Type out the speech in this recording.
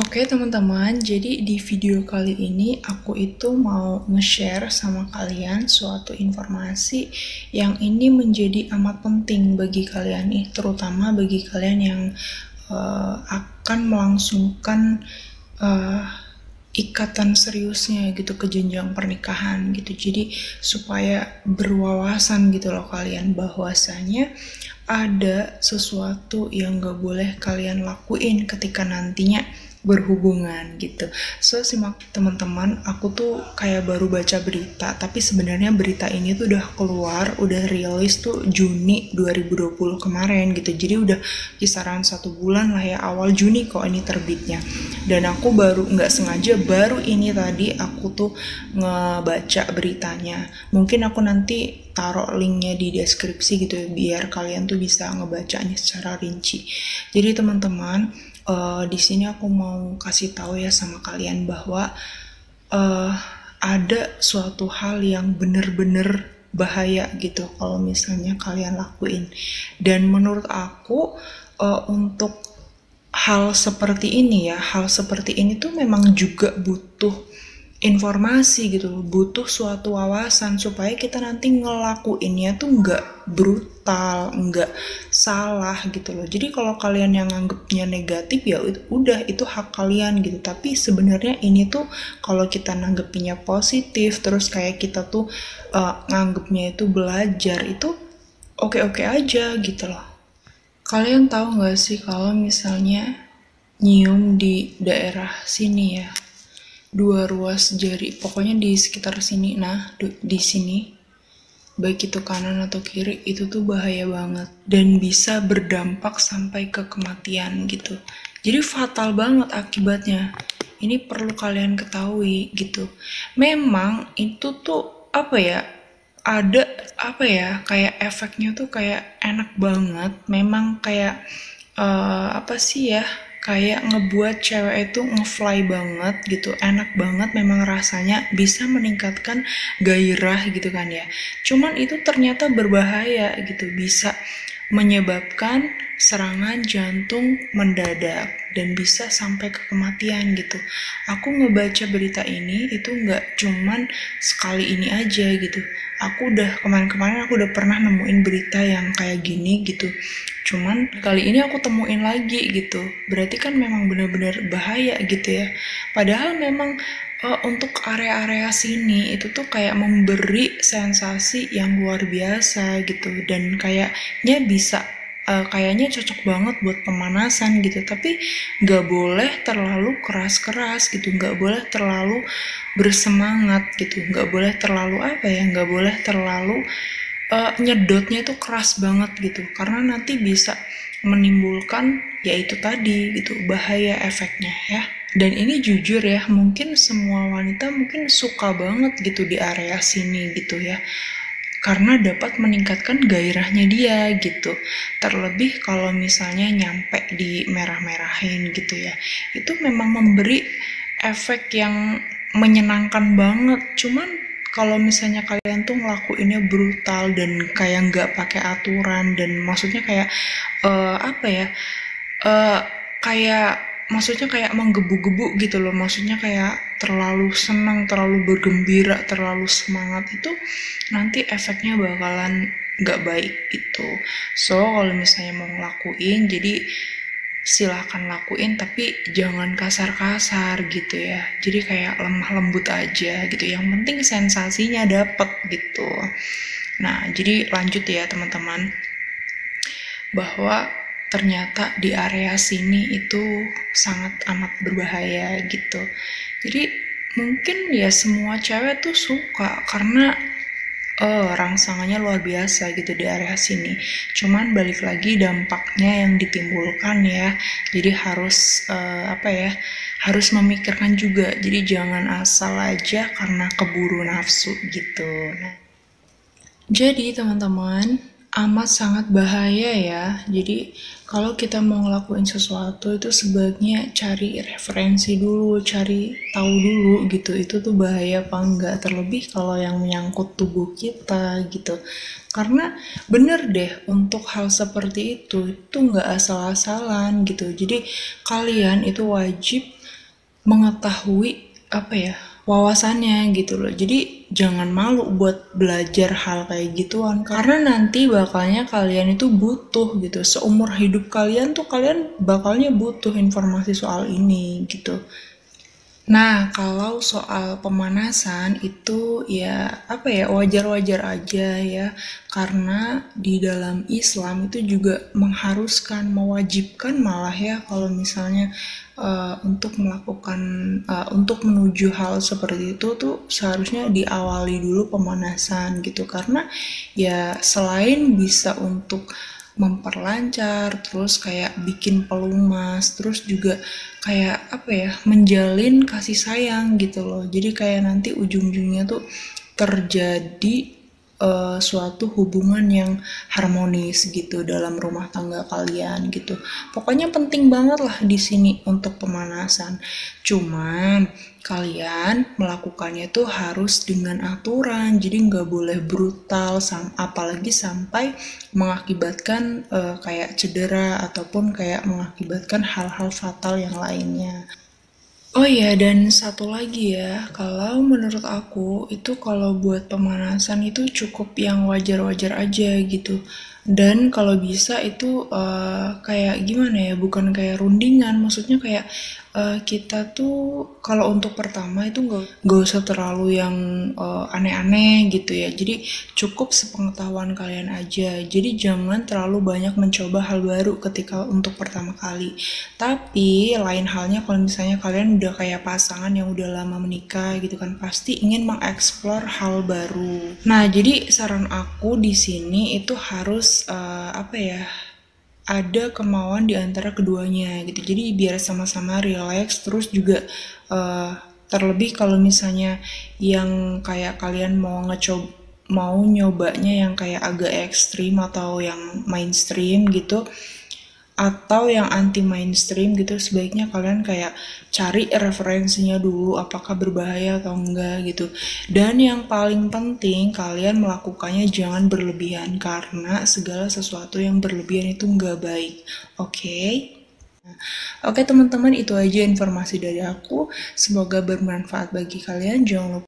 Oke teman-teman, jadi di video kali ini aku itu mau nge-share sama kalian suatu informasi yang ini menjadi amat penting bagi kalian nih, terutama bagi kalian yang uh, akan melangsungkan uh, ikatan seriusnya gitu ke jenjang pernikahan gitu. Jadi supaya berwawasan gitu loh kalian bahwasanya ada sesuatu yang gak boleh kalian lakuin ketika nantinya berhubungan gitu. So simak teman-teman, aku tuh kayak baru baca berita, tapi sebenarnya berita ini tuh udah keluar, udah rilis tuh Juni 2020 kemarin gitu. Jadi udah kisaran satu bulan lah ya awal Juni kok ini terbitnya. Dan aku baru nggak sengaja baru ini tadi aku tuh ngebaca beritanya. Mungkin aku nanti taruh linknya di deskripsi gitu ya biar kalian tuh bisa ngebacanya secara rinci. Jadi teman-teman uh, di sini aku mau kasih tahu ya sama kalian bahwa uh, ada suatu hal yang bener-bener bahaya gitu kalau misalnya kalian lakuin dan menurut aku uh, untuk hal seperti ini ya hal seperti ini tuh memang juga butuh informasi gitu butuh suatu wawasan supaya kita nanti ngelakuinnya tuh nggak brutal nggak salah gitu loh. Jadi kalau kalian yang nganggapnya negatif ya udah itu hak kalian gitu. Tapi sebenarnya ini tuh kalau kita nanggepnya positif terus kayak kita tuh uh, nganggapnya itu belajar itu oke-oke aja gitu loh. Kalian tahu nggak sih kalau misalnya nyium di daerah sini ya dua ruas jari pokoknya di sekitar sini. Nah di sini baik itu kanan atau kiri itu tuh bahaya banget. Dan bisa berdampak sampai ke kematian gitu. Jadi fatal banget akibatnya. Ini perlu kalian ketahui gitu. Memang itu tuh apa ya ada apa ya kayak efeknya tuh kayak enak banget. Memang kayak uh, apa sih ya kayak ngebuat cewek itu ngefly banget gitu enak banget memang rasanya bisa meningkatkan gairah gitu kan ya cuman itu ternyata berbahaya gitu bisa menyebabkan serangan jantung mendadak dan bisa sampai ke kematian gitu. Aku ngebaca berita ini itu nggak cuman sekali ini aja gitu. Aku udah kemarin-kemarin aku udah pernah nemuin berita yang kayak gini gitu. Cuman kali ini aku temuin lagi gitu. Berarti kan memang benar-benar bahaya gitu ya. Padahal memang uh, untuk area-area sini itu tuh kayak memberi sensasi yang luar biasa gitu dan kayaknya bisa uh, kayaknya cocok banget buat pemanasan gitu. Tapi nggak boleh terlalu keras-keras gitu. Nggak boleh terlalu bersemangat gitu. Nggak boleh terlalu apa ya? Nggak boleh terlalu uh, nyedotnya itu keras banget gitu. Karena nanti bisa menimbulkan yaitu tadi gitu bahaya efeknya ya. Dan ini jujur ya mungkin semua wanita mungkin suka banget gitu di area sini gitu ya karena dapat meningkatkan gairahnya dia gitu. Terlebih kalau misalnya nyampe di merah-merahin gitu ya. Itu memang memberi efek yang menyenangkan banget. Cuman kalau misalnya kalian tuh ngelakuinnya brutal dan kayak nggak pakai aturan dan maksudnya kayak uh, apa ya? Uh, kayak maksudnya kayak menggebu-gebu gitu loh maksudnya kayak terlalu senang terlalu bergembira terlalu semangat itu nanti efeknya bakalan nggak baik gitu. So kalau misalnya mau ngelakuin jadi silahkan lakuin tapi jangan kasar-kasar gitu ya. Jadi kayak lemah lembut aja gitu. Yang penting sensasinya dapet gitu. Nah jadi lanjut ya teman-teman bahwa ternyata di area sini itu sangat amat berbahaya gitu. Jadi mungkin ya semua cewek tuh suka karena uh, rangsangannya luar biasa gitu di area sini. Cuman balik lagi dampaknya yang ditimbulkan ya. Jadi harus uh, apa ya harus memikirkan juga. Jadi jangan asal aja karena keburu nafsu gitu. Nah jadi teman-teman amat sangat bahaya ya. Jadi kalau kita mau ngelakuin sesuatu itu sebaiknya cari referensi dulu, cari tahu dulu gitu. Itu tuh bahaya apa enggak. Terlebih kalau yang menyangkut tubuh kita gitu. Karena bener deh untuk hal seperti itu itu nggak asal-asalan gitu. Jadi kalian itu wajib mengetahui apa ya wawasannya gitu loh. Jadi jangan malu buat belajar hal kayak gituan karena nanti bakalnya kalian itu butuh gitu. Seumur hidup kalian tuh kalian bakalnya butuh informasi soal ini gitu. Nah, kalau soal pemanasan itu ya apa ya wajar-wajar aja ya. Karena di dalam Islam itu juga mengharuskan, mewajibkan malah ya kalau misalnya uh, untuk melakukan uh, untuk menuju hal seperti itu tuh seharusnya diawali dulu pemanasan gitu. Karena ya selain bisa untuk memperlancar terus kayak bikin pelumas terus juga kayak apa ya menjalin kasih sayang gitu loh. Jadi kayak nanti ujung-ujungnya tuh terjadi uh, suatu hubungan yang harmonis gitu dalam rumah tangga kalian gitu. Pokoknya penting banget lah di sini untuk pemanasan. Cuman kalian melakukannya tuh harus dengan aturan, jadi nggak boleh brutal, sam apalagi sampai mengakibatkan uh, kayak cedera ataupun kayak mengakibatkan hal-hal fatal yang lainnya. Oh iya, dan satu lagi ya, kalau menurut aku itu kalau buat pemanasan itu cukup yang wajar-wajar aja gitu. Dan kalau bisa itu uh, kayak gimana ya, bukan kayak rundingan, maksudnya kayak uh, kita tuh kalau untuk pertama itu nggak nggak usah terlalu yang uh, aneh-aneh gitu ya. Jadi cukup sepengetahuan kalian aja. Jadi jangan terlalu banyak mencoba hal baru ketika untuk pertama kali. Tapi lain halnya kalau misalnya kalian udah kayak pasangan yang udah lama menikah gitu kan pasti ingin mengeksplor hal baru. Nah jadi saran aku di sini itu harus uh, apa ya ada kemauan di antara keduanya gitu. Jadi biar sama-sama relax terus juga uh, terlebih kalau misalnya yang kayak kalian mau ngecoba mau nyobanya yang kayak agak ekstrim atau yang mainstream gitu atau yang anti mainstream gitu sebaiknya kalian kayak cari referensinya dulu apakah berbahaya atau enggak gitu dan yang paling penting kalian melakukannya jangan berlebihan karena segala sesuatu yang berlebihan itu enggak baik oke okay? Oke teman-teman itu aja informasi dari aku. Semoga bermanfaat bagi kalian. Jangan lupa